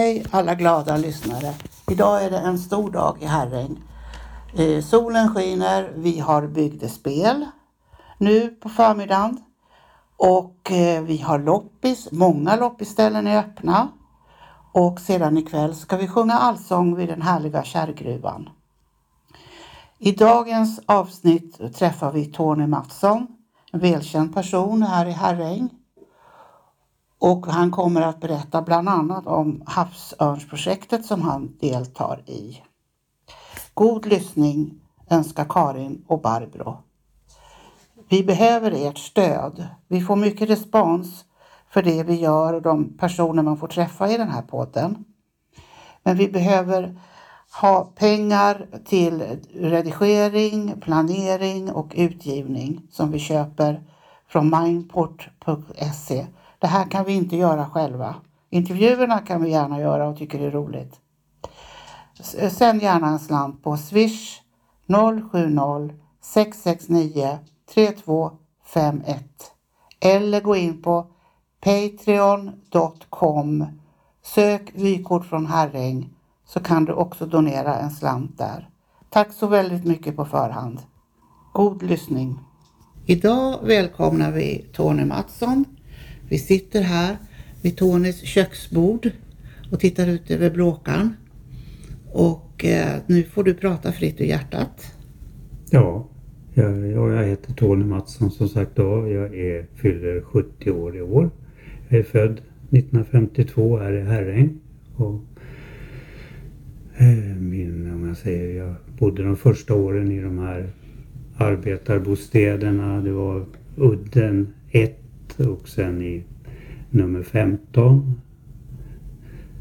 Hej alla glada lyssnare. Idag är det en stor dag i Herräng. Eh, solen skiner, vi har bygdespel nu på förmiddagen och eh, vi har loppis. Många loppisställen är öppna och sedan ikväll ska vi sjunga allsång vid den härliga kärrgruvan. I dagens avsnitt träffar vi Tony Mattsson, en välkänd person här i Herräng och han kommer att berätta bland annat om havsörnsprojektet som han deltar i. God lyssning önskar Karin och Barbro. Vi behöver ert stöd. Vi får mycket respons för det vi gör och de personer man får träffa i den här podden. Men vi behöver ha pengar till redigering, planering och utgivning som vi köper från mindport.se det här kan vi inte göra själva. Intervjuerna kan vi gärna göra och tycker det är roligt. Eh, sänd gärna en slant på swish 070 669 3251 eller gå in på patreon.com Sök vykort från Herräng så kan du också donera en slant där. Tack så väldigt mycket på förhand. God lyssning! Idag välkomnar vi Tony Mattsson vi sitter här vid Tonys köksbord och tittar ut över Blåkan. Och eh, nu får du prata fritt ur hjärtat. Ja, jag, jag heter Tony Mattsson som sagt då. Jag är, fyller 70 år i år. Jag är född 1952 här i Herräng. Och, eh, min, om jag säger, jag bodde de första åren i de här arbetarbostäderna. Det var Udden 1 och sen i nummer 15.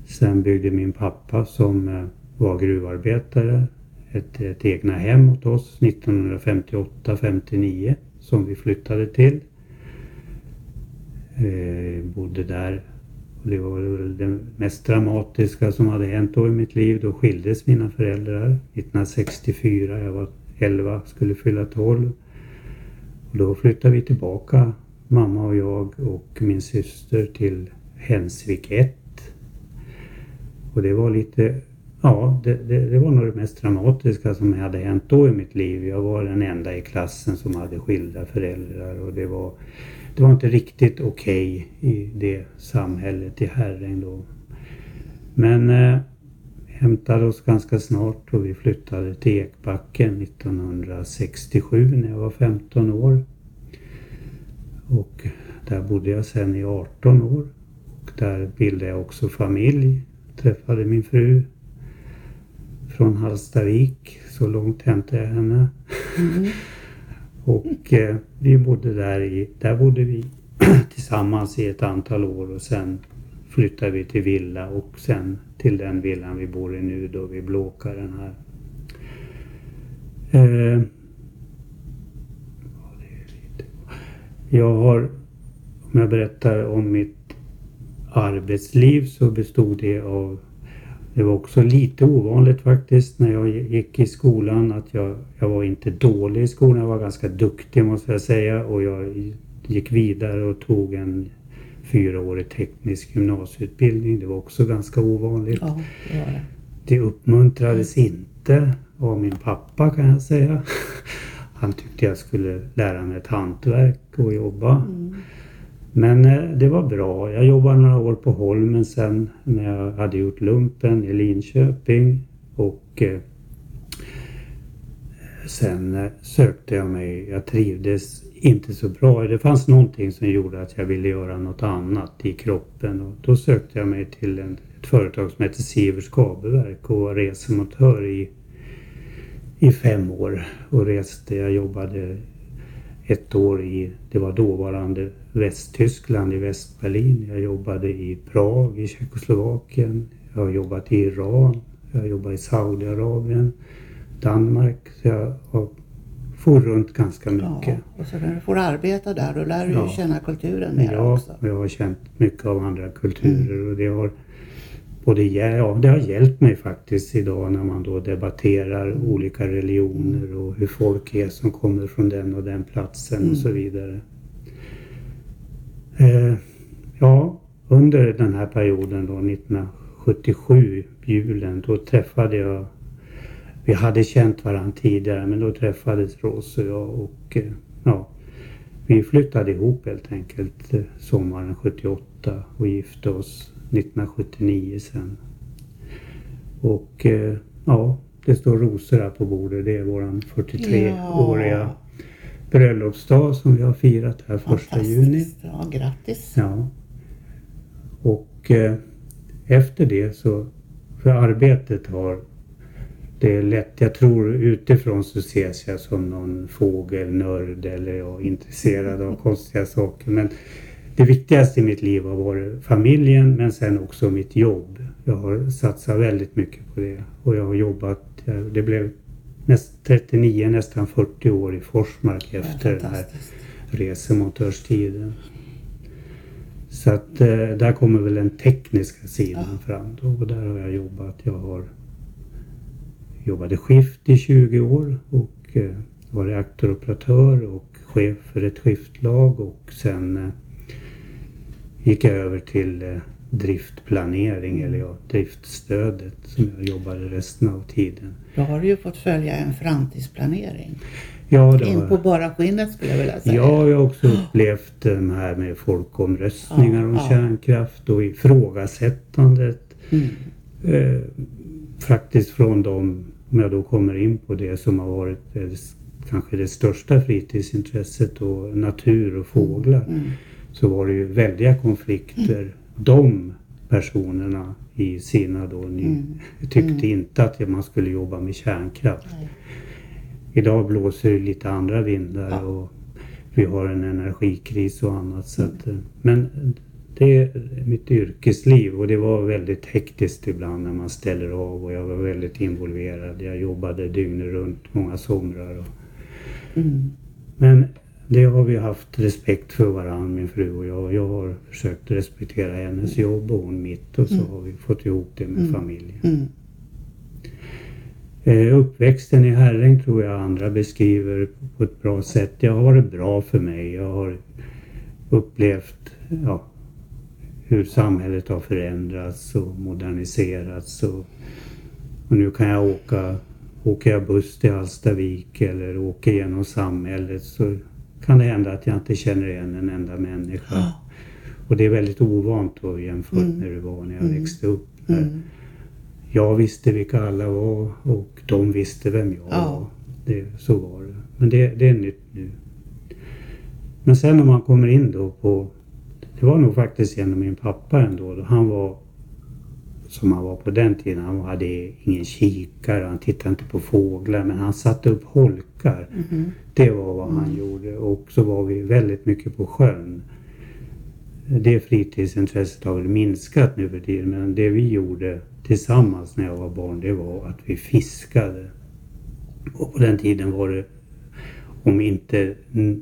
Sen byggde min pappa som eh, var gruvarbetare ett, ett egna hem åt oss 1958-59 som vi flyttade till. Eh, bodde där och det var väl det mest dramatiska som hade hänt då i mitt liv. Då skildes mina föräldrar 1964. Jag var 11, skulle fylla 12. Och då flyttade vi tillbaka mamma och jag och min syster till Hensvik 1. Och det var lite, ja det, det, det, var nog det mest dramatiska som hade hänt då i mitt liv. Jag var den enda i klassen som hade skilda föräldrar och det var, det var inte riktigt okej okay i det samhället i Herräng då. Men eh, hämtade oss ganska snart och vi flyttade till Ekbacken 1967 när jag var 15 år. Och där bodde jag sen i 18 år. Och där bildade jag också familj. Träffade min fru från Hallstavik. Så långt hämtade jag henne. Mm. och eh, vi bodde där i, där bodde vi tillsammans i ett antal år och sen flyttade vi till villa och sen till den villan vi bor i nu då vid Blåkaren här. Eh, Jag har, om jag berättar om mitt arbetsliv så bestod det av det var också lite ovanligt faktiskt när jag gick i skolan att jag, jag var inte dålig i skolan, jag var ganska duktig måste jag säga och jag gick vidare och tog en fyraårig teknisk gymnasieutbildning. Det var också ganska ovanligt. Ja, det, det. det uppmuntrades inte av min pappa kan jag säga. Han tyckte jag skulle lära mig ett hantverk och jobba. Mm. Men eh, det var bra. Jag jobbade några år på Holmen sen när jag hade gjort lumpen i Linköping. Och eh, sen eh, sökte jag mig, jag trivdes inte så bra. Det fanns någonting som gjorde att jag ville göra något annat i kroppen. Och då sökte jag mig till en, ett företag som heter Sivers Kabelverk och var resemontör i i fem år och reste. Jag jobbade ett år i, det var dåvarande Västtyskland i Västberlin. Jag jobbade i Prag i Tjeckoslovakien. Jag har jobbat i Iran. Jag har jobbat i Saudiarabien, Danmark. Så jag har for runt ganska mycket. Ja, och så när du får arbeta där då lär du ja. känna kulturen mer ja, också. Ja, jag har känt mycket av andra kulturer mm. och det har och det, ja, det har hjälpt mig faktiskt idag när man då debatterar olika religioner och hur folk är som kommer från den och den platsen mm. och så vidare. Eh, ja, under den här perioden då 77, julen, då träffade jag vi hade känt varandra tidigare men då träffades Ros och jag och eh, ja, vi flyttade ihop helt enkelt eh, sommaren 78 och gifte oss 1979 sen. Och eh, ja, det står rosor här på bordet. Det är våran 43-åriga ja. bröllopsdag som vi har firat här första juni. Ja, grattis! Ja. Och eh, efter det så, för arbetet har det är lätt, jag tror utifrån så ses jag som någon fågelnörd eller jag är intresserad av konstiga saker. Men det viktigaste i mitt liv har varit familjen men sen också mitt jobb. Jag har satsat väldigt mycket på det och jag har jobbat, det blev näst, 39, nästan 40 år i Forsmark efter den här resemontörstiden. Så att eh, där kommer väl den tekniska sidan ja. fram då, och där har jag jobbat. Jag har jobbade skift i 20 år och eh, var reaktoroperatör och chef för ett skiftlag och sen eh, gick jag över till eh, driftplanering eller ja, driftstödet som jag jobbade resten av tiden. Då har du ju fått följa en framtidsplanering. Ja, det In på bara skinnet skulle jag vilja säga. Ja, jag har också upplevt de här med folkomröstningar ja, om ja. kärnkraft och ifrågasättandet. Mm. Eh, faktiskt från de, om jag då kommer in på det som har varit kanske det största fritidsintresset och natur och fåglar. Mm. Så var det ju väldiga konflikter. Mm. De personerna i sina då ny, mm. tyckte mm. inte att man skulle jobba med kärnkraft. Nej. Idag blåser det lite andra vindar ja. och vi har en energikris och annat. Så att, mm. men det är mitt yrkesliv och det var väldigt hektiskt ibland när man ställer av och jag var väldigt involverad. Jag jobbade dygnet runt många somrar. Och... Mm. Men det har vi haft respekt för varandra, min fru och jag. Jag har försökt respektera hennes jobb och hon mitt och så mm. har vi fått ihop det med mm. familjen. Mm. Eh, uppväxten i Herräng tror jag andra beskriver på ett bra sätt. Det har varit bra för mig. Jag har upplevt ja, hur samhället har förändrats och moderniserats. Och, och nu kan jag åka, åker jag buss till Hallstavik eller åker genom samhället så kan det hända att jag inte känner igen en enda människa. Ja. Och det är väldigt ovant då jämfört mm. med hur det var när jag mm. växte upp. Mm. Jag visste vilka alla var och de visste vem jag ja. var. Det, så var det. Men det, det är nytt nu. Men sen om man kommer in då på det var nog faktiskt genom min pappa ändå. Då han var som han var på den tiden. Han hade ingen kikare, han tittade inte på fåglar men han satte upp holkar. Mm. Det var vad han mm. gjorde och så var vi väldigt mycket på sjön. Det fritidsintresset har väl minskat nu för tiden men det vi gjorde tillsammans när jag var barn det var att vi fiskade. Och på den tiden var det om inte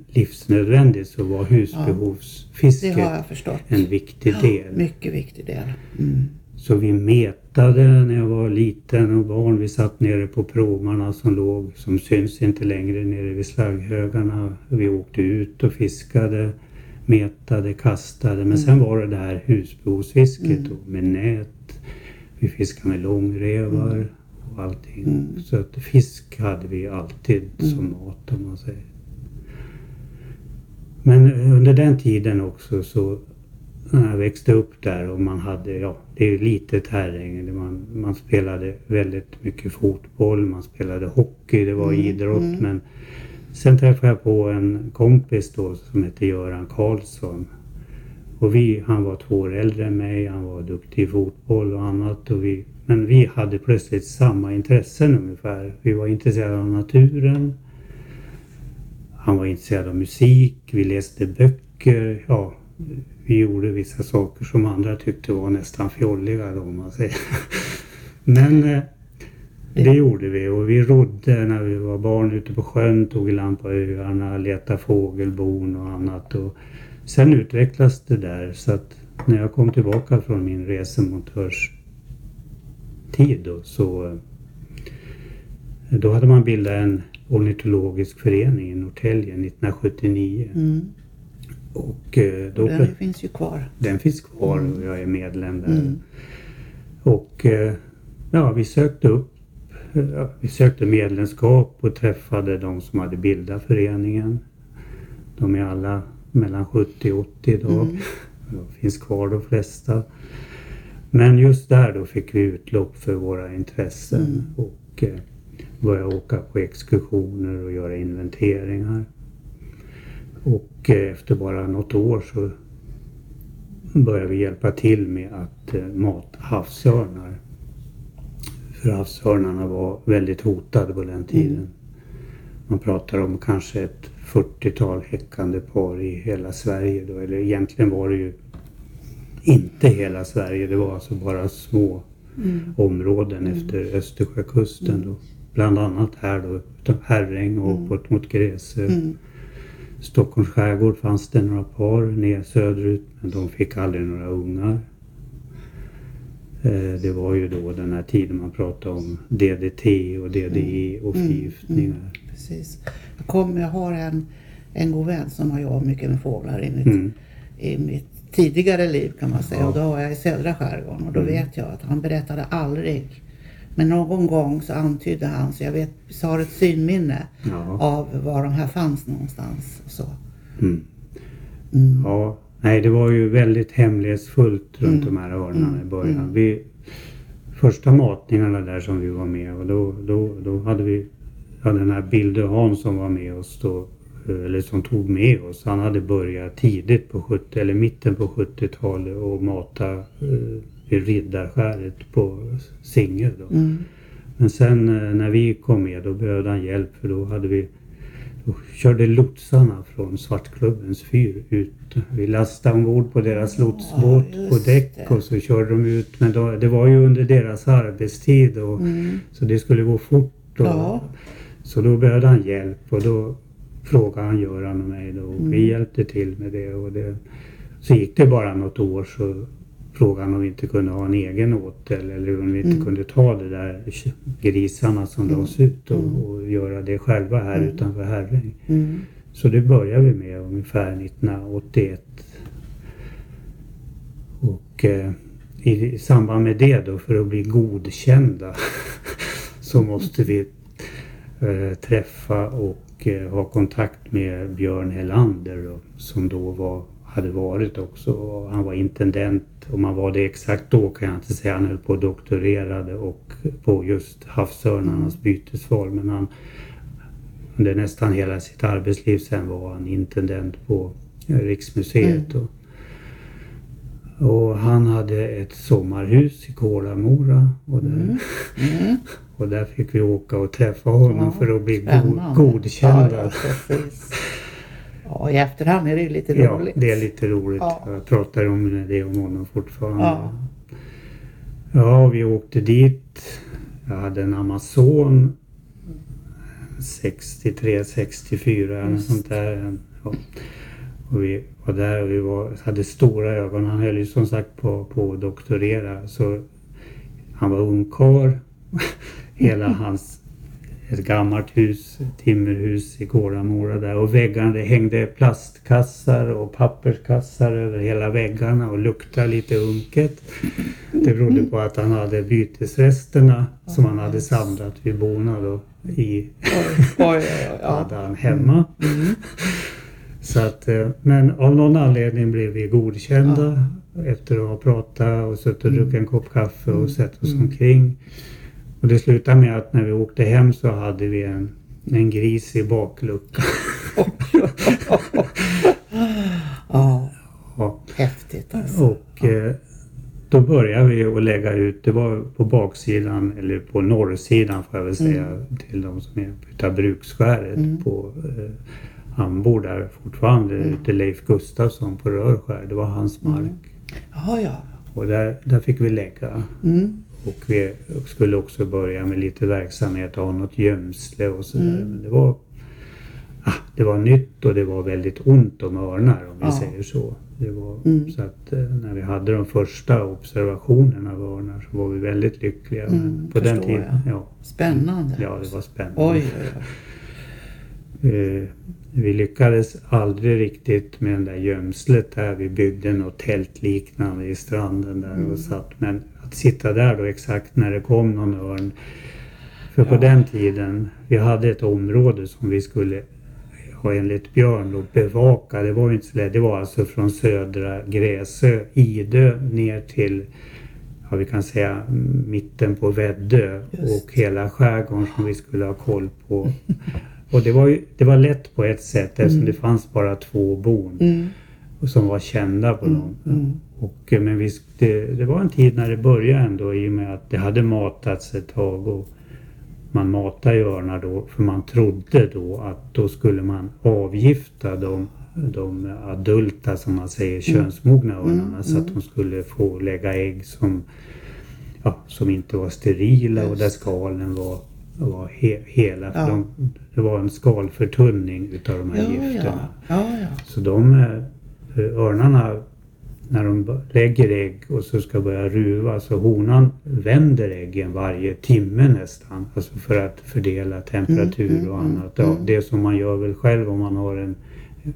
livsnödvändigt så var husbehovsfisket ja, en viktig del. Ja, mycket viktig del. Mm. Så vi metade när jag var liten och barn. Vi satt nere på pråmarna som låg, som syns inte längre, nere vid slagghögarna. Vi åkte ut och fiskade, metade, kastade. Men mm. sen var det det här husbehovsfisket mm. med nät. Vi fiskade med långrevar. Mm och allting. Mm. Så att fisk hade vi alltid mm. som mat om man säger. Men under den tiden också så när jag växte upp där och man hade, ja det är ju litet Herräng. Man, man spelade väldigt mycket fotboll, man spelade hockey, det var mm. idrott mm. men Sen träffade jag på en kompis då som hette Göran Karlsson. Och vi, han var två år äldre än mig, han var duktig i fotboll och annat och vi men vi hade plötsligt samma intressen ungefär. Vi var intresserade av naturen. Han var intresserad av musik, vi läste böcker. Ja, vi gjorde vissa saker som andra tyckte var nästan fjolliga då, om man säger. Men eh, det gjorde vi och vi rodde när vi var barn ute på sjön, tog i land på öarna, letade fågelbon och annat. Och sen utvecklades det där så att när jag kom tillbaka från min resemontörs tid då, så eh, då hade man bildat en ornitologisk förening i Norrtälje 1979. Mm. Och, eh, då, den finns ju kvar. Den finns kvar och jag är medlem där. Mm. Och eh, ja, vi sökte upp ja, vi sökte medlemskap och träffade de som hade bildat föreningen. De är alla mellan 70 och 80 idag. Mm. De finns kvar de flesta. Men just där då fick vi utlopp för våra intressen mm. och eh, började åka på exkursioner och göra inventeringar. Och efter bara något år så började vi hjälpa till med att eh, mata havsörnar. För havsörnarna var väldigt hotade på den tiden. Man pratar om kanske ett 40-tal häckande par i hela Sverige då, eller egentligen var det ju inte hela Sverige, det var alltså bara små mm. områden mm. efter Östersjökusten. Då. Bland annat här då, Herräng och mm. uppåt mot Gräsö. Mm. Stockholms skärgård fanns det några par ner söderut men de fick aldrig några ungar. Eh, det var ju då den här tiden man pratade om DDT och DDE och mm. förgiftningar. Mm. Precis. Jag, kom, jag har en, en god vän som har jobbat mycket med fåglar i mitt, mm. i mitt tidigare liv kan man säga. Ja. Och då var jag i södra skärgården och då mm. vet jag att han berättade aldrig men någon gång så antydde han, så jag vet, så har ett synminne ja. av var de här fanns någonstans. Och så. Mm. Mm. Ja, nej det var ju väldigt hemlighetsfullt runt mm. de här örnarna i mm. början. Mm. Vi, första matningarna där som vi var med och då, då, då hade vi ja, den här Bilde Hans som var med oss då, eller som tog med oss. Han hade börjat tidigt på 70 eller mitten på 70-talet och mata eh, vid Riddarskäret på Singö. Då. Mm. Men sen eh, när vi kom med då behövde han hjälp för då hade vi då körde lotsarna från Svartklubbens fyr ut. Vi lastade ombord på deras lotsbåt ja, på däck det. och så körde de ut. Men då, det var ju under deras arbetstid och, mm. så det skulle gå fort. Och, ja. Så då behövde han hjälp och då frågade han Göran och mig då. Och mm. Vi hjälpte till med det. Och det. Så gick det bara något år så frågan om vi inte kunde ha en egen åtel eller om vi inte mm. kunde ta det där grisarna som mm. lades ut och, mm. och, göra det själva här mm. utanför Herräng. Mm. Så det började vi med ungefär 1981. Och eh, i, i samband med det då för att bli godkända så måste vi eh, träffa och eh, ha kontakt med Björn Helander då, som då var hade varit också. Han var intendent. Om han var det exakt då kan jag inte säga. Han höll på och doktorerade och på just havsörnarnas bytesval. Men han, under nästan hela sitt arbetsliv sen var han intendent på Riksmuseet. Mm. Och, och, han hade ett sommarhus i Kolamora. Och där, mm. Mm. och där fick vi åka och träffa honom ja, för att bli go godkända. Ja, ja, i efterhand är det lite roligt. Ja, det är lite roligt. Ja. Jag pratar om det om honom fortfarande. Ja. ja, vi åkte dit. Jag hade en Amazon 63, 64 eller sånt där. Ja. Och vi var där och vi var, hade stora ögon. Han höll ju som sagt på, på att doktorera. Så han var ungkarl. Hela hans ett gammalt hus, timmerhus i Gårdamora där och väggarna det hängde plastkassar och papperskassar över hela väggarna och luktade lite unket. Det berodde på att han hade bytesresterna som han hade samlat vid Bona då i oj, hade han hemma. Mm. Så att, eh, men av någon anledning blev vi godkända efter att ha pratat och suttit och druckit en kopp kaffe och sett oss mm. omkring. Och det slutade med att när vi åkte hem så hade vi en, en gris i bakluckan. ja, häftigt alltså. Och eh, då började vi att lägga ut, det var på baksidan eller på norrsidan får jag väl säga mm. till de som är utav bruksskäret mm. på eh, han bor där fortfarande, mm. ute Leif Gustafsson på Rörskär. Det var hans mm. mark. Jaha, ja. Och där, där fick vi lägga. Mm. Och vi skulle också börja med lite verksamhet och ha något gömsle och sådär. Mm. Men det var, ah, det var nytt och det var väldigt ont om örnar om vi ja. säger så. Det var, mm. Så att eh, när vi hade de första observationerna av örnar så var vi väldigt lyckliga. Mm, på den tiden, ja. Spännande. Ja, det var spännande. Oj, oj, oj. Eh, vi lyckades aldrig riktigt med det där gömslet där. Vi byggde något tältliknande i stranden där mm. och satt. Men att sitta där då exakt när det kom någon örn. För på Ja. den tiden, vi hade ett område som vi skulle ha enligt Björn då bevaka. Det var ju inte så lätt. Det var alltså från södra Gräsö, Idö ner till ja, vi kan säga mitten på Väddö Just. och hela skärgården som vi skulle ha koll på. Och det var, ju, det var lätt på ett sätt eftersom det fanns bara två bon Mm. som var kända på dem. Mm. Och, eh, men visst, det, det var en tid när det började ändå i och med att det hade matats ett tag och man matade örnar då för man trodde då att då skulle man avgifta de, de adulta som man säger könsmogna örnarna så att de skulle få lägga ägg som, ja, som inte var sterila och Just. där skalen var, var he, hela. För Ja. de, det var en skalförtunning utav de här Ja, gifterna. ja. Så de eh, örnarna när de lägger ägg och så ska börja ruva så honan vänder äggen varje timme nästan. Alltså för att fördela temperatur Mm, mm, och mm, annat. Ja, mm. Det som man gör väl själv om man har en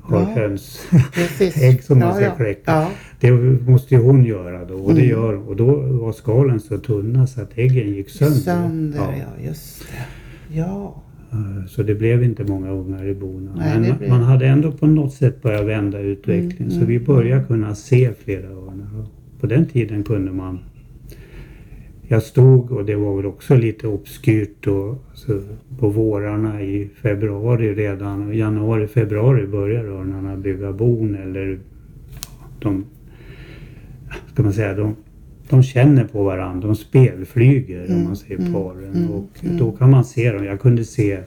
har Ja. höns Precis. ägg som man ja, ska ja. kläcka. Ja. Det måste ju hon göra då och det Mm. gör Och då var skalen så tunna så att äggen gick sönder. Sönder, Ja. ja. Just det. Ja. Eh, Så det blev inte många ungar i bona. Nej, Men blev- man hade ändå på något sätt börjat vända utvecklingen. Mm, så mm, vi började kunna se flera örnar. På den tiden kunde man... Jag stod och det var väl också lite obskyrt då. Alltså på vårarna i februari redan. Januari, februari börjar örnarna bygga bon eller de... Ska man säga, de, de känner på varandra. De spelflyger om Mm, man säger mm, paren. mm, och mm. då kan man se dem. Jag kunde se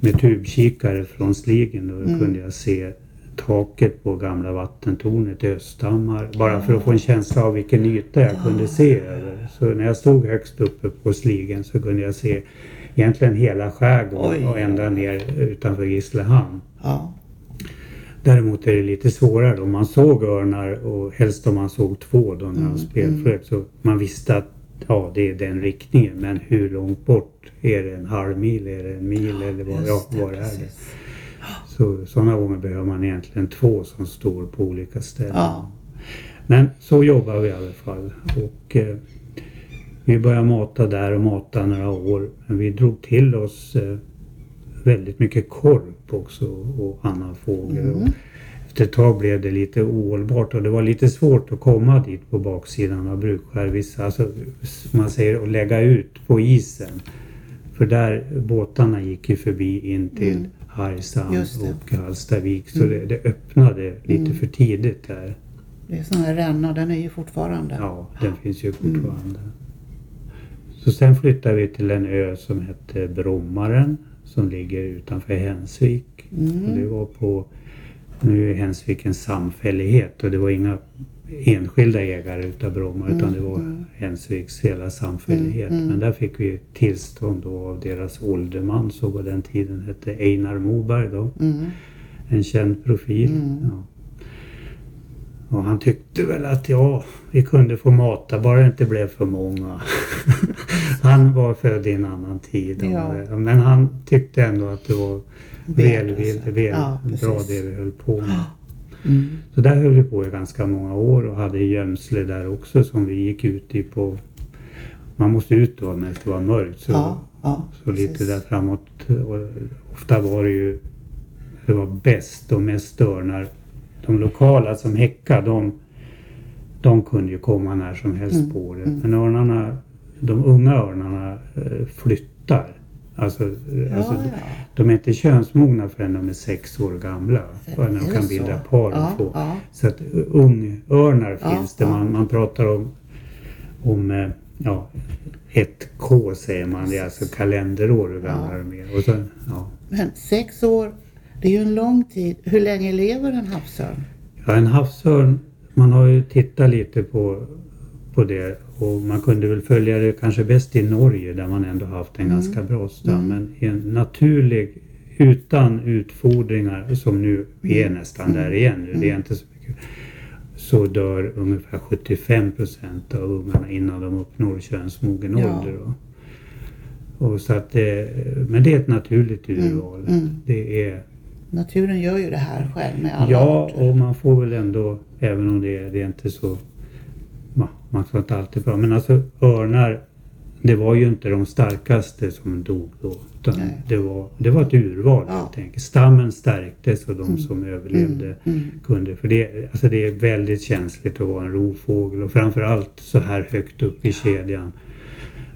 med tubkikare från Sligen då Mm. kunde jag se taket på gamla vattentornet i Östhammar. Bara för att få en känsla av vilken yta jag kunde se över. Så när jag stod högst uppe på Sligen så kunde jag se egentligen hela skärgården och ända ner utanför Grisslehamn. Ja. Däremot är det lite svårare då. Man såg örnar och helst om man såg två då när Mm, spelflög. Så man visste att ja, det är den riktningen. Men hur långt bort? Är det en halv mil? Är det en mil? Eller vad, ja, det, vad är det? Så sådana gånger behöver man egentligen två som står på olika ställen. Ja. Men så jobbar vi i alla fall. Och eh, vi började mata där och mata några år. Men vi drog till oss eh, väldigt mycket korp också och annan fågel. Mm. Efter ett tag blev det lite ohållbart och det var lite svårt att komma dit på baksidan av Brukskär. Vissa, alltså, man säger, att lägga ut på isen. För där båtarna gick ju förbi in till Mm. Hargshamn och Hallstavik. Så det, det öppnade lite Mm. för tidigt där. Det är sån här ränna, den är ju fortfarande. Ja, den finns ju Mm. fortfarande. Så sen flyttade vi till en ö som hette Brommaren som ligger utanför Hensvik. Mm. Det var på, nu är Hensvik en samfällighet och det var inga enskilda ägare utav Bromma utan det var mm. Hensviks hela samfällighet. Mm, mm. Men där fick vi tillstånd då av deras ålderman som på den tiden hette Einar Moberg då. Mm. En känd profil. Mm. Ja. Och han tyckte väl att ja, vi kunde få mata bara det inte blev för många. han var född i en annan tid. Ja. Men han tyckte ändå att det var väl, Väl, väl, Ja, bra det vi höll på med. Mm. Så där höll vi på i ganska många år och hade gömsle där också som vi gick ut i på man måste ut då när det var mörkt. Så, Ja, ja, så lite där framåt. Ofta var det ju det var bäst och mest örnar. De lokala som häckade de, de kunde ju komma när som helst Mm, på det. mm. Men örnarna, de unga örnarna eh, flyttar. Alltså, eh, Ja, alltså, ja. de är inte könsmogna förrän de är sex år gamla. Förrän de kan så? bilda par Ja, få. ja. Så att uh, ungörnar finns det. Man, man pratar om, om eh, ja, ett K säger man. Det är alltså kalenderår hur gamla de är. Och ja. Men sex år, det är ju en lång tid. Hur länge lever en havsörn? ja, en havsörn, man har ju tittat lite på, på det och man kunde väl följa det kanske bäst i Norge där man ändå haft en Mm. ganska bra stam. Mm. Men en naturlig, utan utfodringar som nu, vi är Mm. nästan där igen nu, det är Mm. inte så mycket. Så dör ungefär 75 procent av ungarna innan de uppnår könsmogen Ja. ålder. Då. Och så att det, men det är ett naturligt urval. mm. Det är Naturen gör ju det här själv med alla Ja, arter. och man får väl ändå, även om det, det är inte så... Man ska inte alltid bra. Men alltså örnar, det var ju inte de starkaste som dog då. Utan Nej. det, var, det var ett urval Ja. helt enkelt. Stammen stärktes och de som överlevde Mm, mm. kunde. För det, alltså det är väldigt känsligt att vara en rovfågel och framförallt så här högt upp i kedjan.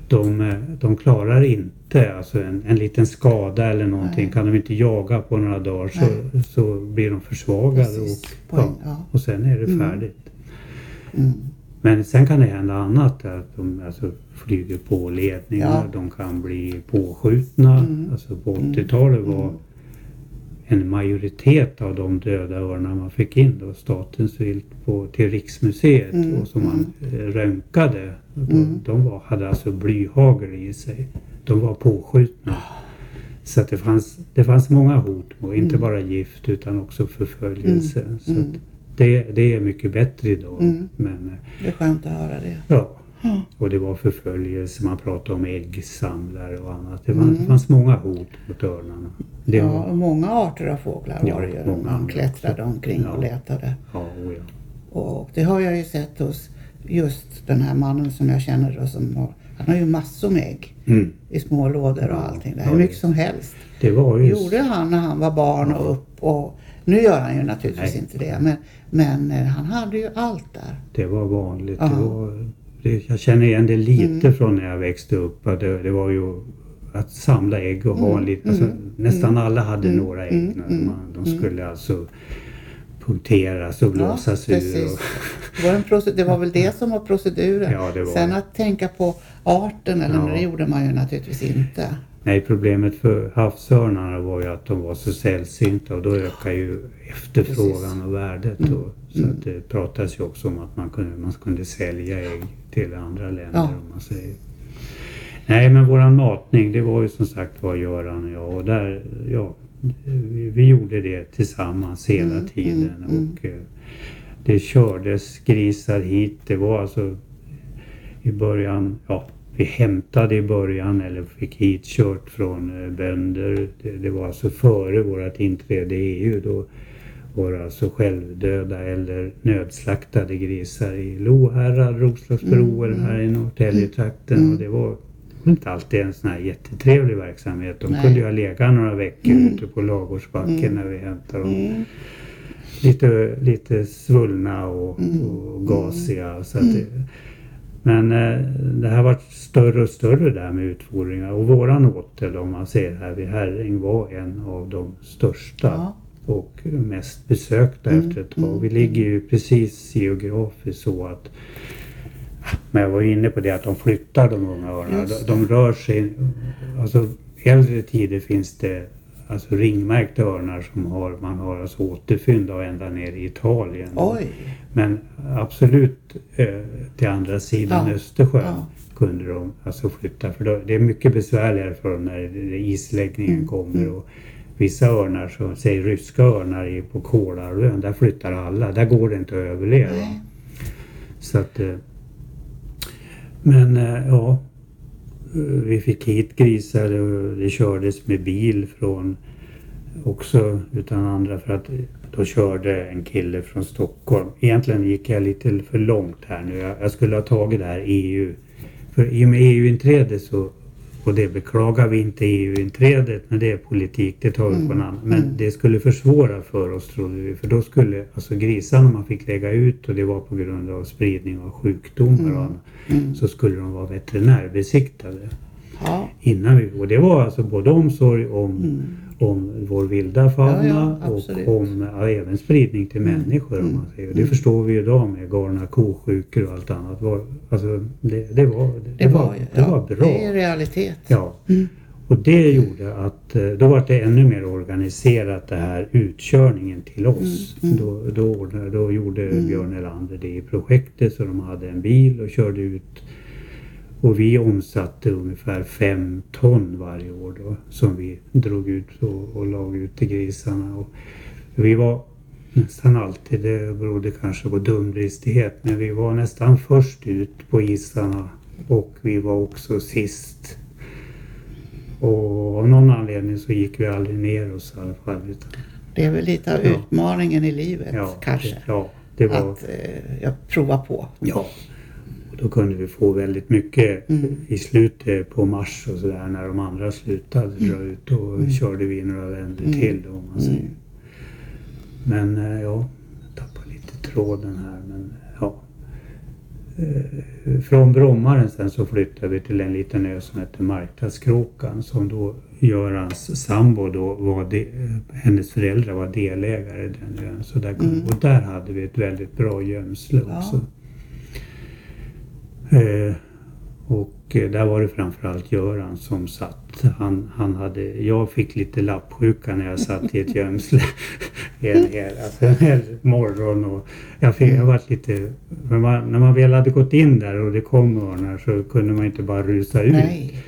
De, de klarar inte, alltså en, en liten skada eller någonting, Nej. kan de inte jaga på några dagar så, så blir de försvagade Precis. och, ja, ja. och sen är det Mm. färdigt. Mm. Men sen kan det hända annat, att de alltså, flyger på ledningar, Ja. de kan bli påskjutna. Mm. Alltså på 80-talet var Mm. En majoritet av de döda örnar man fick in då, statens vilt på, till Riksmuseet Mm, och som man eh, röntgade. De, Mm. de var, hade alltså blyhagel i sig. De var påskjutna. Så det, fanns, det fanns många hot, och inte Mm. bara gift utan också förföljelse. Mm, Så mm. det, det är mycket bättre idag. Mm. Men eh, Det är skönt att höra det. ja, och det var förföljelse, man pratade om äggsamlare och annat. Det, fanns, Mm. fanns många hot mot örnarna. Det Ja, var, och många arter av fåglar Ja, var det ju. andra klättrade omkring Ja. och letade. ja, oh ja. Och det har jag ju sett hos just den här mannen som jag känner då som har, han har ju massor med ägg Mm. i små lådor och Ja, allting. Det ja, är mycket som helst. Det var Det ju... gjorde han när han var barn och upp och nu gör han ju naturligtvis Nej. inte det men, men eh, han hade ju allt där. Det var vanligt. Ja. Det var, det, jag känner igen det lite Mm. från när jag växte upp. Det, det var ju att samla ägg och ha Mm, en liten... Alltså, mm, nästan alla hade mm, några ägg. mm, när mm, man, de mm. skulle alltså punkteras och blåsas ur. precis. Och, Det var, väl det som var proceduren. Ja, var Sen det. att tänka på arten, eller Ja. det gjorde man ju naturligtvis inte. nej, problemet för havsörnarna var ju att de var så sällsynta och då ökar ju efterfrågan Precis. och värdet. Mm, Och, så mm. att det pratas ju också om att man kunde, man kunde sälja ägg till andra länder Ja. om man säger. Nej men våran matning det var ju som sagt var Göran och jag och där, ja, vi, gjorde det tillsammans hela Mm, tiden mm, mm. och eh, det kördes grisar hit. Det var alltså i början, ja vi hämtade i början eller fick hit kört från eh, bönder. Det, det var alltså före vårt inträde i EU. Då var det alltså självdöda eller nödslaktade grisar i Lohärad, Roslagsbro Mm, eller här i Norrtäljetrakten. Mm. Och det var inte alltid en sån här jättetrevlig verksamhet. De Nej. kunde ju ha legat några veckor Mm. ute på Lagårdsbacken Mm. när vi hämtade dem. Mm. Lite, lite svullna och, Mm. och gasiga. Så Mm. det, men eh, det har varit större och större där med utfodringar. Och våran åtel om man ser här vid Herräng var en av de största Ja. och mest besökta Mm, efter ett tag. mm, Vi ligger ju precis geografiskt så att men jag var inne på det att de flyttar de unga örnarna. De, de rör sig, alltså äldre tider finns det alltså ringmärkta örnar som har, man har alltså återfynd av ända ner i Italien. Oj. Men absolut eh, till andra sidan Ja, Östersjön ja. kunde de alltså flytta. För då, det är mycket besvärligare för dem när isläggningen Mm, kommer. mm. Och vissa örnar, så, säg ryska örnar på Kolahalvön, där flyttar alla. Där går det inte att överleva. Nej. Så att, eh, men eh, ja, eh, vi fick hit grisar och det kördes med bil från också utan andra för att eh, då körde en kille från Stockholm. Egentligen gick jag lite för långt här nu. Jag, skulle ha tagit det här EU. För i och med EU-inträde så, och det beklagar vi inte EU-inträdet, men det är politik, det tar vi på en Mm, annan. Men mm. det skulle försvåra för oss trodde vi. För då skulle alltså grisarna man fick lägga ut och det var på grund av spridning av sjukdomar och Mm. annat. Så skulle de vara veterinärbesiktade. Ja. Innan vi, och det var alltså både omsorg om. Om vår vilda fauna Ja, ja, och om ja, även spridning till Mm, människor. Om man säger. Det mm. förstår vi ju idag med galna kosjukor och allt annat. Var, alltså, det, det, var, det, Det var, ju- det var bra. Det är realitet. Ja. Mm. Och det gjorde att eh, då var det ännu mer organiserat det här utkörningen till oss. Mm, mm. Då, då, då gjorde Mm. Björn Elander det i projektet så de hade en bil och körde ut. Och vi omsatte ungefär fem ton varje år då som vi drog ut och, och lag ut till grisarna. Och vi var nästan alltid, det berodde kanske på dumdristighet, men vi var nästan först ut på isarna och vi var också sist och av någon anledning så gick vi aldrig ner oss i alla fall. Utan, Det är väl lite av Ja. utmaningen i livet ja, kanske. Det, ja, det var... Att eh, jag provar på. Ja. Då kunde vi få väldigt mycket Mm. i slutet på mars och sådär när de andra slutade dra ut. Då körde vi några vändor Mm. till då, om man säger. Mm. Men eh, ja, jag tappar lite tråden här. Men ja. Eh, Från Brommaren sen så flyttade vi till en liten ö som heter Marktadskråkan som då Görans sambo då var de, hennes föräldrar var delägare i den ön. Så där, Mm. Och där hade vi ett väldigt bra gömsle Ja. också. Eh, och eh, där var det framförallt Göran som satt. Han, han hade, jag fick lite lappsjuka när jag satt i ett gömsle en hel, alltså en hel morgon. Och jag, fick, jag var lite, när man, när man väl hade gått in där och det kom örnar så kunde man inte bara rusa ut Nej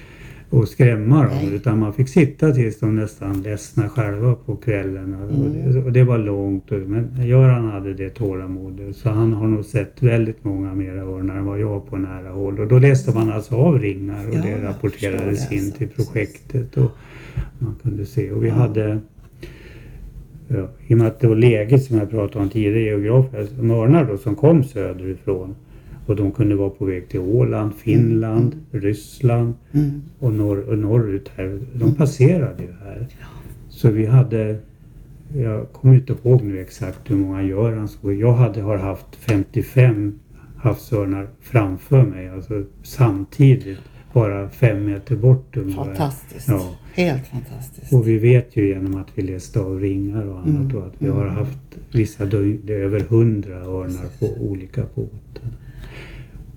och skrämma dem Nej. utan man fick sitta tills de nästan ledsna själva på kvällen. Och, Mm. det, och det var långt. och- Men Göran hade det tålamodet så han har nog sett väldigt många mera örnar än vad jag på nära håll. Och då läste man alltså av ringar och Ja, det rapporterades det, in alltså. till projektet. Och man kunde se. Och vi Ja. hade Ja, I och med att det var läget som jag pratade om tidigare geografiskt. De örnar då som kom söderifrån och de kunde vara på väg till Åland, Finland, Ryssland Mm. och, norr, och norrut här. De passerade ju här. Så vi hade, jag kommer inte ihåg nu exakt hur många Göran såg. Jag hade, har haft 55 havsörnar framför mig, alltså samtidigt, bara fem meter bort ungefär. Fantastiskt. Ja. Helt fantastiskt. Och vi vet ju genom att vi läste av ringar och annat Mm. då att vi har haft vissa det är över hundra örnar på olika båtar.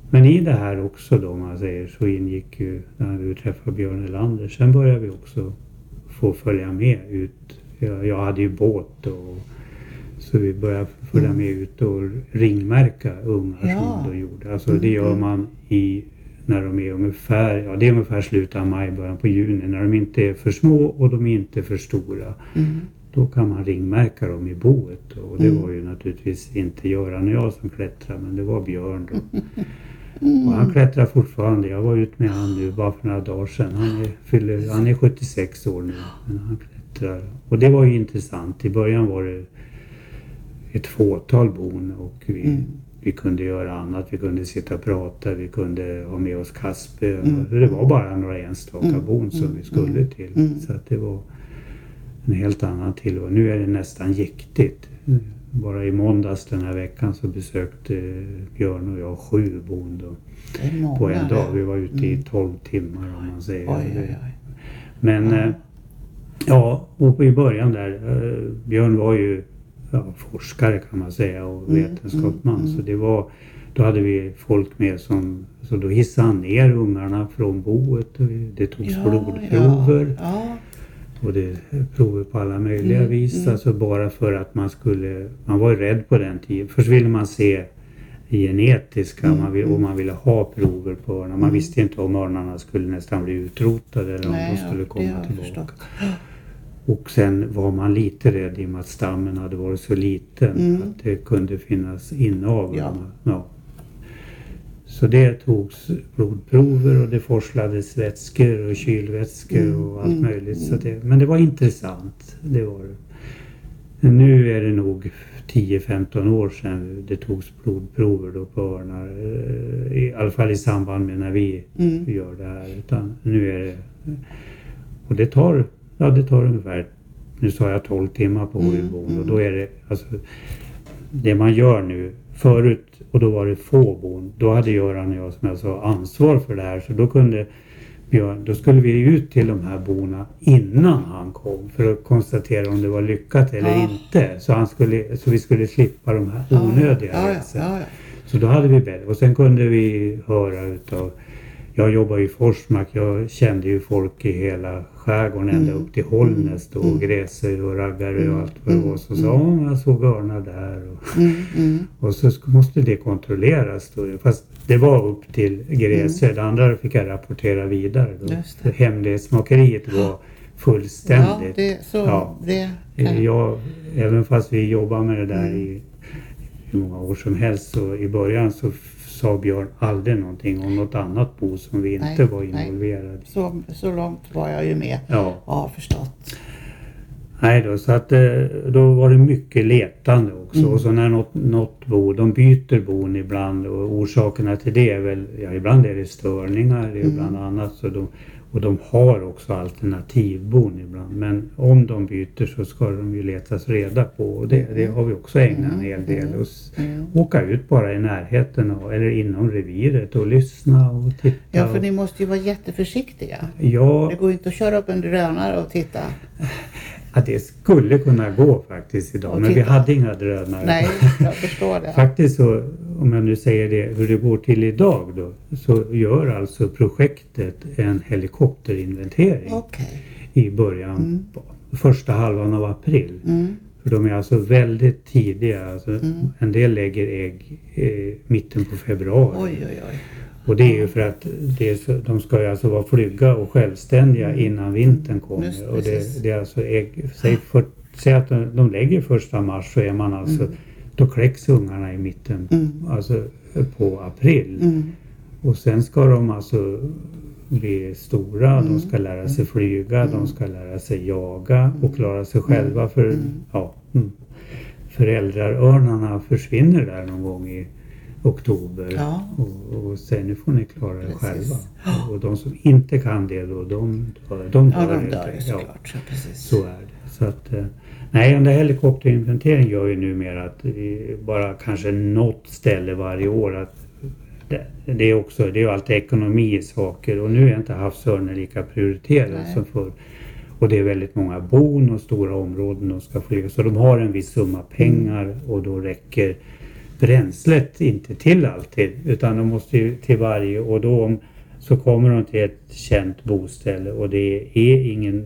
Men i det här också då om man säger så ingick ju när vi träffade Björn Elander. Sen började vi också få följa med ut. Jag, jag hade ju båt och så vi började följa Mm. med ut och ringmärka ungar Ja. som då gjorde. Alltså det gör Mm. man i när de är ungefär, ja det är ungefär slutet av maj, början på juni. När de inte är för små och de är inte för stora. Mm. Då kan man ringmärka dem i boet. Och det Mm. var ju naturligtvis inte Göran och jag som klättrade men det var Björn då. Mm. Och han klättrar fortfarande. Jag var ute med han nu bara för några dagar sedan. Han är, fyller, han är 76 år nu. Men han klättrar. Och det var ju intressant. I början var det ett fåtal bon och vi, Mm. vi kunde göra annat. Vi kunde sitta och prata. Vi kunde ha med oss Kasper. Mm. Det var bara några enstaka Mm. bon som vi skulle Mm. till. Mm. Så att det var en helt annan tillvaro. Nu är det nästan jäktigt. Bara i måndags den här veckan så besökte Björn och jag sju bon då, Det är många på en dag. Vi var ute i Mm. 12 timmar om man säger. Oj, oj, oj. Men Ja. eh, ja, och i början där. eh, Björn var ju ja, forskare kan man säga och Mm, vetenskapsman. mm, mm. Så det var, då hade vi folk med som, så då hissade han ner ungarna från boet. Det togs blodprover. Ja, ja. Och det prover på alla möjliga Mm, vis. mm. Alltså bara för att man skulle, man var ju rädd på den tiden. Först ville man se genetiska Mm, man vill, och mm. man ville ha prover på örnar. Man Mm. visste inte om örnarna skulle nästan bli utrotade eller om Nej, de ja, skulle det komma tillbaka. Och sen var man lite rädd i och med att stammen hade varit så liten Mm. att det kunde finnas inavel. Ja. Ja. Så det togs blodprover och det forslades vätskor och kylvätskor Mm, och allt mm, möjligt. Så mm. det, men det var intressant. Det var det. Nu är det nog 10-15 år sedan det togs blodprover då på örnar. eh, I alla fall i samband med när vi Mm. gör det här. Utan nu är det... Och det tar, ja, det tar ungefär, nu sa jag 12 timmar på Mm, sju bon och mm. då är det alltså det man gör nu förut och då var det få bon. Då hade Göran och jag som jag sa ansvar för det här så då kunde Björn, då skulle vi ut till de här bona innan han kom för att konstatera om det var lyckat eller Ja. inte. Så, han skulle, så vi skulle slippa de här onödiga ja, resorna. ja, ja. Så då hade vi bättre. Och sen kunde vi höra utav jag jobbar i Forsmark. Jag kände ju folk i hela skärgården ända Mm. upp till Hållnäs då, Mm. och Gräsö och Raggare Mm. och allt vad det var. Så sa Mm. ja, jag såg örnar där. Och, Mm, mm. och så måste det kontrolleras då. Fast det var upp till Gräsö. Det andra fick jag rapportera vidare då. Mm. Hemlighetsmakeriet var Ja, fullständigt. det, så Ja. det kan... Jag, även fast vi jobbar med det där Mm. i hur många år som helst så i början så sa Björn aldrig någonting om något annat bo som vi inte Nej, var nej. involverade i. Så, så långt var jag ju med Ja, har förstått. Nej då, så att eh, då var det mycket letande också. Mm. Och så när något, något bo, de byter bon ibland och orsakerna till det är väl, ja ibland är det störningar, Mm. bland annat. Så de, och de har också alternativbon ibland. Men om de byter så ska de ju letas reda på och det, det har vi också ägnat en hel del. Och s- Mm. åka ut bara i närheten och, eller inom reviret och lyssna och titta. Ja, för och- ni måste ju vara jätteförsiktiga. ja, Det går inte att köra upp en drönare och titta. Ja, det skulle kunna gå faktiskt idag, Och men vi hade inga drönare. Nej, jag förstår det. Faktiskt så, om jag nu säger det, hur det går till idag då, så gör alltså projektet en helikopterinventering Okej. i början, Mm. på första halvan av april. Mm. För de är alltså väldigt tidiga. Alltså, Mm. En del lägger ägg eh, mitten på februari. Oj, oj, oj. Och det är ju för att är de ska ju alltså vara flygga och självständiga innan vintern kommer. Mm. Just och det, det är alltså ägg, säg, för, säg att de, de lägger första mars så är man alltså, då kläcks ungarna i mitten, Mm. alltså på april. Mm. Och sen ska de alltså bli stora, Mm. de ska lära sig flyga, de ska lära sig jaga och klara sig själva för ja, mm. föräldrarörnarna försvinner där någon gång i oktober. Ja. Och, och sen får ni klara er själva. Och de som inte kan det då, de, dör- de Ja, dör de helt dör ju. Ja. såklart. Ja. Så är det. Så att, eh, nej, den där helikopterinventeringen gör ju numera att bara kanske något ställe varje år att det, det är också, det är ju alltid ekonomi i saker och nu är inte havsörnen lika prioriterad Nej. som förr. Och det är väldigt många bon och stora områden de ska flyga. Så de har en viss summa pengar och då räcker bränslet inte till alltid. Utan de måste ju till varje och då så kommer de till ett känt boställe och det är ingen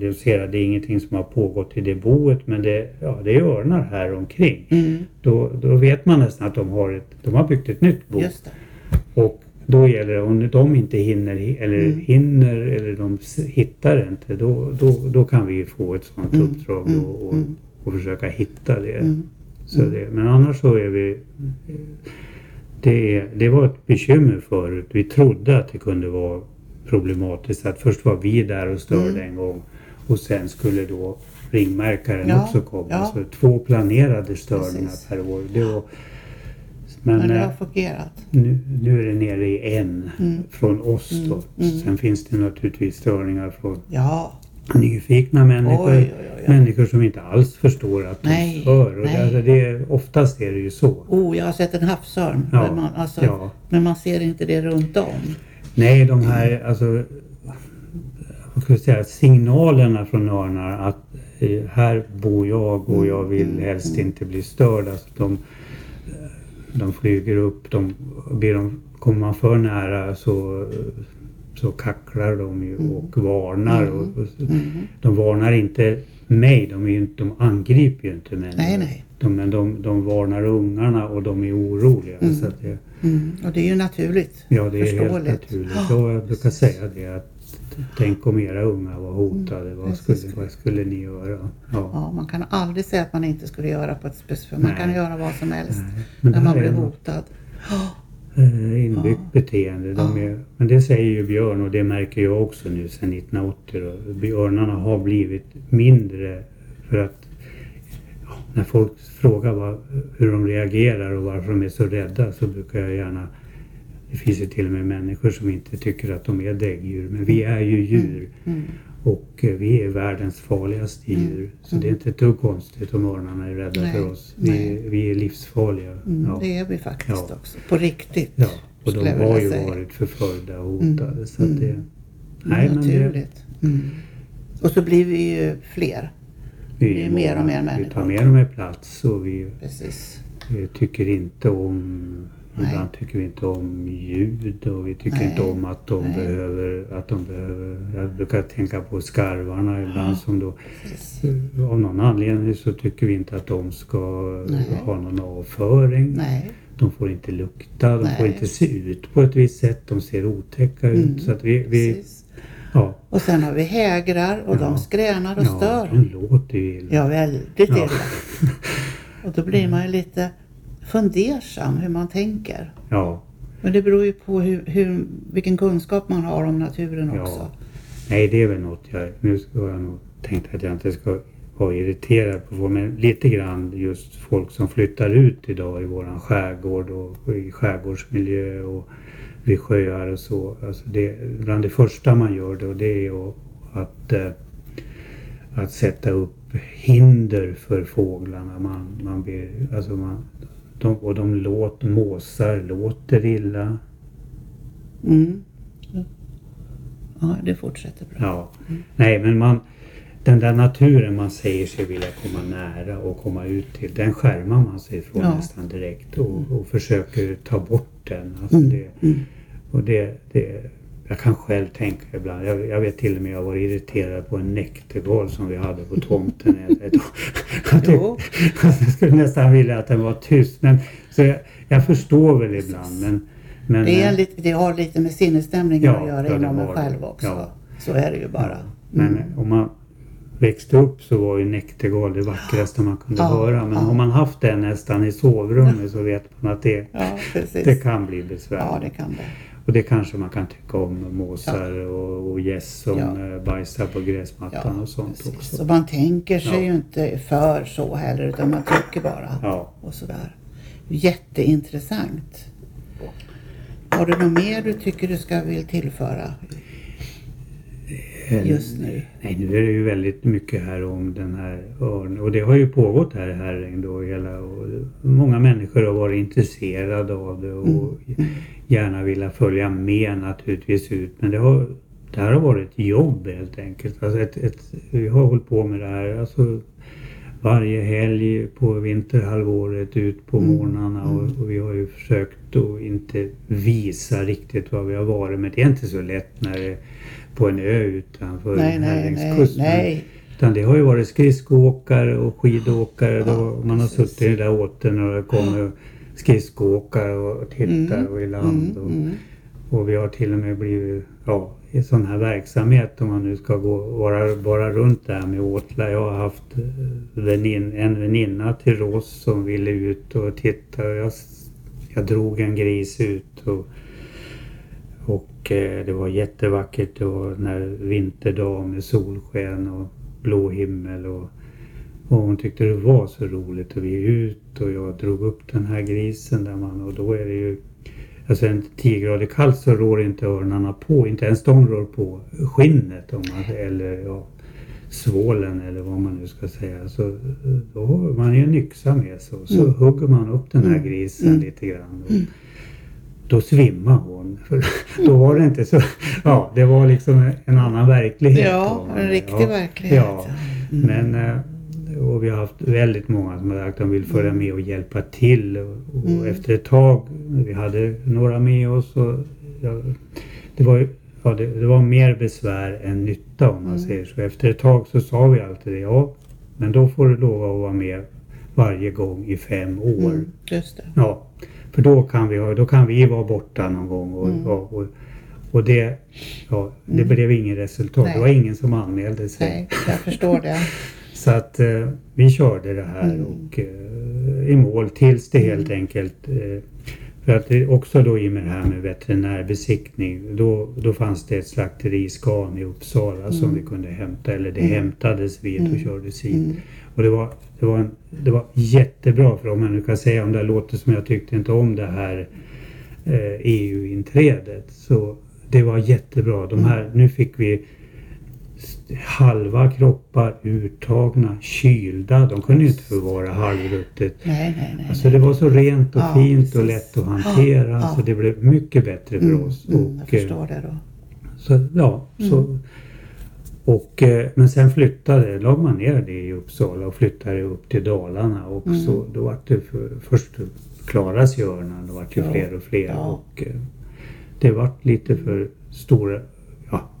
det, ser jag, det är ingenting som har pågått i det boet men det, ja, det är örnar här omkring. Mm. Då, då vet man nästan att de har, ett, de har byggt ett nytt bo. Och då gäller det, om de inte hinner, eller Mm. hinner eller de hittar inte, då, då, då kan vi få ett sådant Mm, uppdrag och, och, mm. och försöka hitta det. Mm. Så det. Men annars så är vi... Det, det var ett bekymmer förut. Vi trodde att det kunde vara problematiskt att först var vi där och störde Mm. en gång och sen skulle då ringmärkaren Ja, också komma. ja. Så två planerade störningar Precis. per år. Det var, men Men det eh, har fungerat. nu, nu är det nere i en Mm. från oss då. Mm, mm. Sen finns det naturligtvis störningar från Ja. Nyfikna människor. Oj, oj, oj. Människor som inte alls förstår att de Nej, stör. Och det, nej. alltså det, är- oftast är det ju så. Oh, jag har sett en havsörn. Ja, Men, man, alltså, ja. men man ser inte det runt om. Nej, de här alltså, vad ska jag säga, signalerna från örnar att eh, här bor jag och jag vill helst inte bli störd. Alltså, de, de flyger upp, de, blir de, kommer man för nära så, så kacklar de ju och varnar. Och, och, Mm. de varnar inte mig, de, ju de angriper ju inte människor. Nej, nej. De, men de, de varnar ungarna och de är oroliga. Mm. Så att det, Mm. Och det är ju naturligt. Ja, det är helt naturligt. Ja, jag brukar säga det att tänk om era unga var hotade. Vad, precis. skulle, vad skulle ni göra? Ja. Ja, man kan aldrig säga att man inte skulle göra på ett specifikt... Man kan göra vad som helst Nej, när man blir hotad. eh, inbyggt Ja. beteende. De är, men det säger ju Björn och det märker jag också nu sedan 1980. Då. Björnarna har blivit mindre för att ja, när folk frågar vad, hur de reagerar och varför de är så rädda så brukar jag gärna det finns ju till och med människor som inte tycker att de är däggdjur, men vi är ju djur. Mm. Och eh, vi är världens farligaste djur. Så det är inte ett dugg konstigt om örnarna är rädda Nej, för oss. Vi, nej. vi är livsfarliga. Mm. Ja. Det är vi faktiskt Ja. också. På riktigt. ja. Och de har ju säga. varit förföljda och hotade. Mm, Så det, mm. nej, men det, naturligt. Mm. Och så blir vi ju fler. vi, det är mer och mer Vi människor. tar mer och mer plats och vi Precis. tycker inte om Nej. Ibland tycker vi inte om ljud och vi tycker Nej. inte om att de Nej. behöver, att de behöver, jag brukar tänka på skarvarna ibland som då Precis. Av någon anledning så tycker vi inte att de ska ha någon avföring. De får inte lukta, de får inte se ut på ett visst sätt. De ser otäcka ut. Mm. Så att vi, vi ja, Och sen har vi hägrar och Ja. de skränar och ja, stör. de låter ju illa. Ja, väldigt Ja. illa. Och då blir man ju lite fundersam hur man tänker. Ja, Men det beror ju på hur, hur, vilken kunskap man har om naturen Ja. också. nej det är väl något jag, nu ska jag nog tänkt att jag inte ska var irriterad på. Men lite grann just folk som flyttar ut idag i våran skärgård och i skärgårdsmiljö och vid sjöar och så. Alltså det, bland det första man gör då det är att, att, eh, att sätta upp hinder för fåglarna. Man, man ber, alltså man, de, och de låter, måsar låter illa. Mm. Ja, det fortsätter bra. Ja. Nej, men man, den där naturen man säger sig vilja komma nära och komma ut till, den skärmar man sig från Ja. nästan direkt och, och försöker ta bort den. Alltså Mm. det, Mm. och det, det, jag kan själv tänka ibland, jag, jag vet till och med jag var irriterad på en näktergal som vi hade på tomten ett, år. Att jag skulle nästan vilja att den var tyst. Men, så jag, jag förstår väl ibland men, men Det, är eh, lite, det har lite med sinnesstämningen Ja, att göra ja, inom en själv också. Ja. Så är det ju bara. Men Mm. om man växte upp så var ju näktergal det vackraste man kunde Ja, höra. Men ja. har man haft den nästan i sovrummet så vet man att det, Ja, det kan bli besvärligt. Ja, det kan det. Och det kanske man kan tycka om måsar och, och gäss som Ja. eh, bajsar på gräsmattan Ja, och sånt precis. också. Så man tänker sig Ja. ju inte för så heller utan man tycker bara. Ja. Och sådär. Jätteintressant. Har du något mer du tycker du ska vill tillföra just nu? Nej, nu är det ju väldigt mycket här om den här örnen. Och det har ju pågått här i Herräng då hela och många människor har varit intresserade av det och gärna vilja följa med naturligtvis ut. Men det har, det här har varit ett jobb helt enkelt. Alltså ett, ett, vi har hållit på med det här alltså varje helg på vinterhalvåret ut på morgnarna och, och vi har ju försökt att inte visa riktigt vad vi har varit. Men det är inte så lätt när det är på en ö utanför Nej, nej, nej, nej. Utan det har ju varit skridskoåkare och skidåkare. då Ja, man har precis. suttit i den där åten och det kommer skridskoåkare och tittar och i land. Mm, Och, mm. och vi har till och med blivit ja, i sån här verksamhet om man nu ska gå vara, vara runt där med åtlar. Jag har haft eh, vänin, en väninna till Rås som ville ut och titta. Jag, jag drog en gris ut och, och eh, det var jättevackert. Det var den här vinterdag med solsken och blå himmel. Och, och hon tyckte det var så roligt och vi är ut och jag drog upp den här grisen där man och då är det ju Alltså en 10 grader kallt så rår inte örnarna på, inte ens de rår på skinnet om man, eller ja, svålen eller vad man nu ska säga. Så då har man ju en yxa med sig och så Mm. hugger man upp den här Mm. grisen Mm. lite grann. Och Då svimmar hon. För då var det inte så, ja det var liksom en annan verklighet. Ja, en riktig Ja. verklighet. Ja, Mm. men eh, och vi har haft väldigt många som har sagt att de vill följa med och hjälpa till. Och, och Mm. efter ett tag, vi hade några med oss och ja, det var ju Ja, det, det var mer besvär än nytta om man Mm. säger så. Efter ett tag så sa vi alltid det. Ja, men då får du lova att vara med varje gång i fem år. Mm, just det. Ja, för då kan vi, då kan vi vara borta någon gång. Och, Mm. och, och, och det, ja, det Mm. blev inget resultat. Nej. Det var ingen som anmälde sig. Nej, jag förstår det. Så att eh, vi körde det här Mm. och eh, i mål tills det helt enkelt eh, för att det också då i och med det här med veterinärbesiktning då, då fanns det ett slakteri i Scan i Uppsala som vi kunde hämta eller det hämtades vid och Mm. kördes hit. Mm. Och det var, det, var en, det var jättebra för om man nu kan säga om det låter som jag tyckte inte om det här eh, EU-inträdet. Så det var jättebra. De här, Nu fick vi halva kroppar uttagna, kylda. De kunde ju inte få vara halvruttet. Nej, nej, nej. Alltså det var så rent och Ja, fint precis. och lätt att hantera Ja, ja. så det blev mycket bättre för Mm, oss. mm, jag och, eh, förstår det då. så, ja, så, och, eh, men sen flyttade, la man ner det i Uppsala och flyttade upp till Dalarna och Mm. så, då var det för, först klarade sig örnen, det vart ju fler och fler och eh, det vart lite för stora,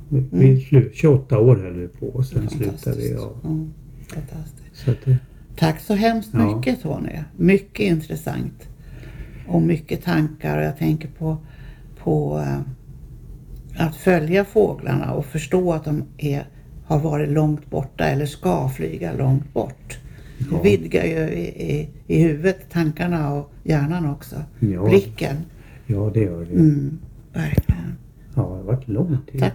vi, Mm. vi slu, 28 år höll vi på och sen slutade vi. Ja. Mm, fantastiskt. Så det, Tack så hemskt Ja. mycket Tony. Mycket intressant. Och mycket tankar och jag tänker på, på eh, att följa fåglarna och förstå att de är, har varit långt borta eller ska flyga långt bort. Ja. Det vidgar ju i, i, i huvudet, tankarna och hjärnan också. Ja. Blicken. ja, det gör det. Mm, verkligen. Ja, det har varit lång tid. Tack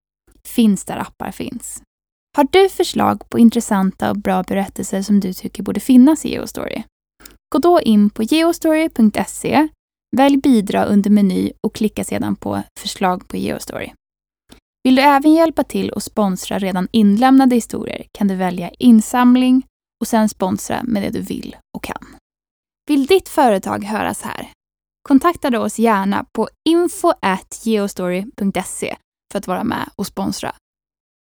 Finns där appar finns. Har du förslag på intressanta och bra berättelser som du tycker borde finnas i Geostory? Gå då in på geostory.se, välj bidra under meny och klicka sedan på förslag på Geostory. Vill du även hjälpa till och sponsra redan inlämnade historier kan du välja insamling och sen sponsra med det du vill och kan. Vill ditt företag höras här? Kontakta då oss gärna på info.geostory.se för att vara med och sponsra.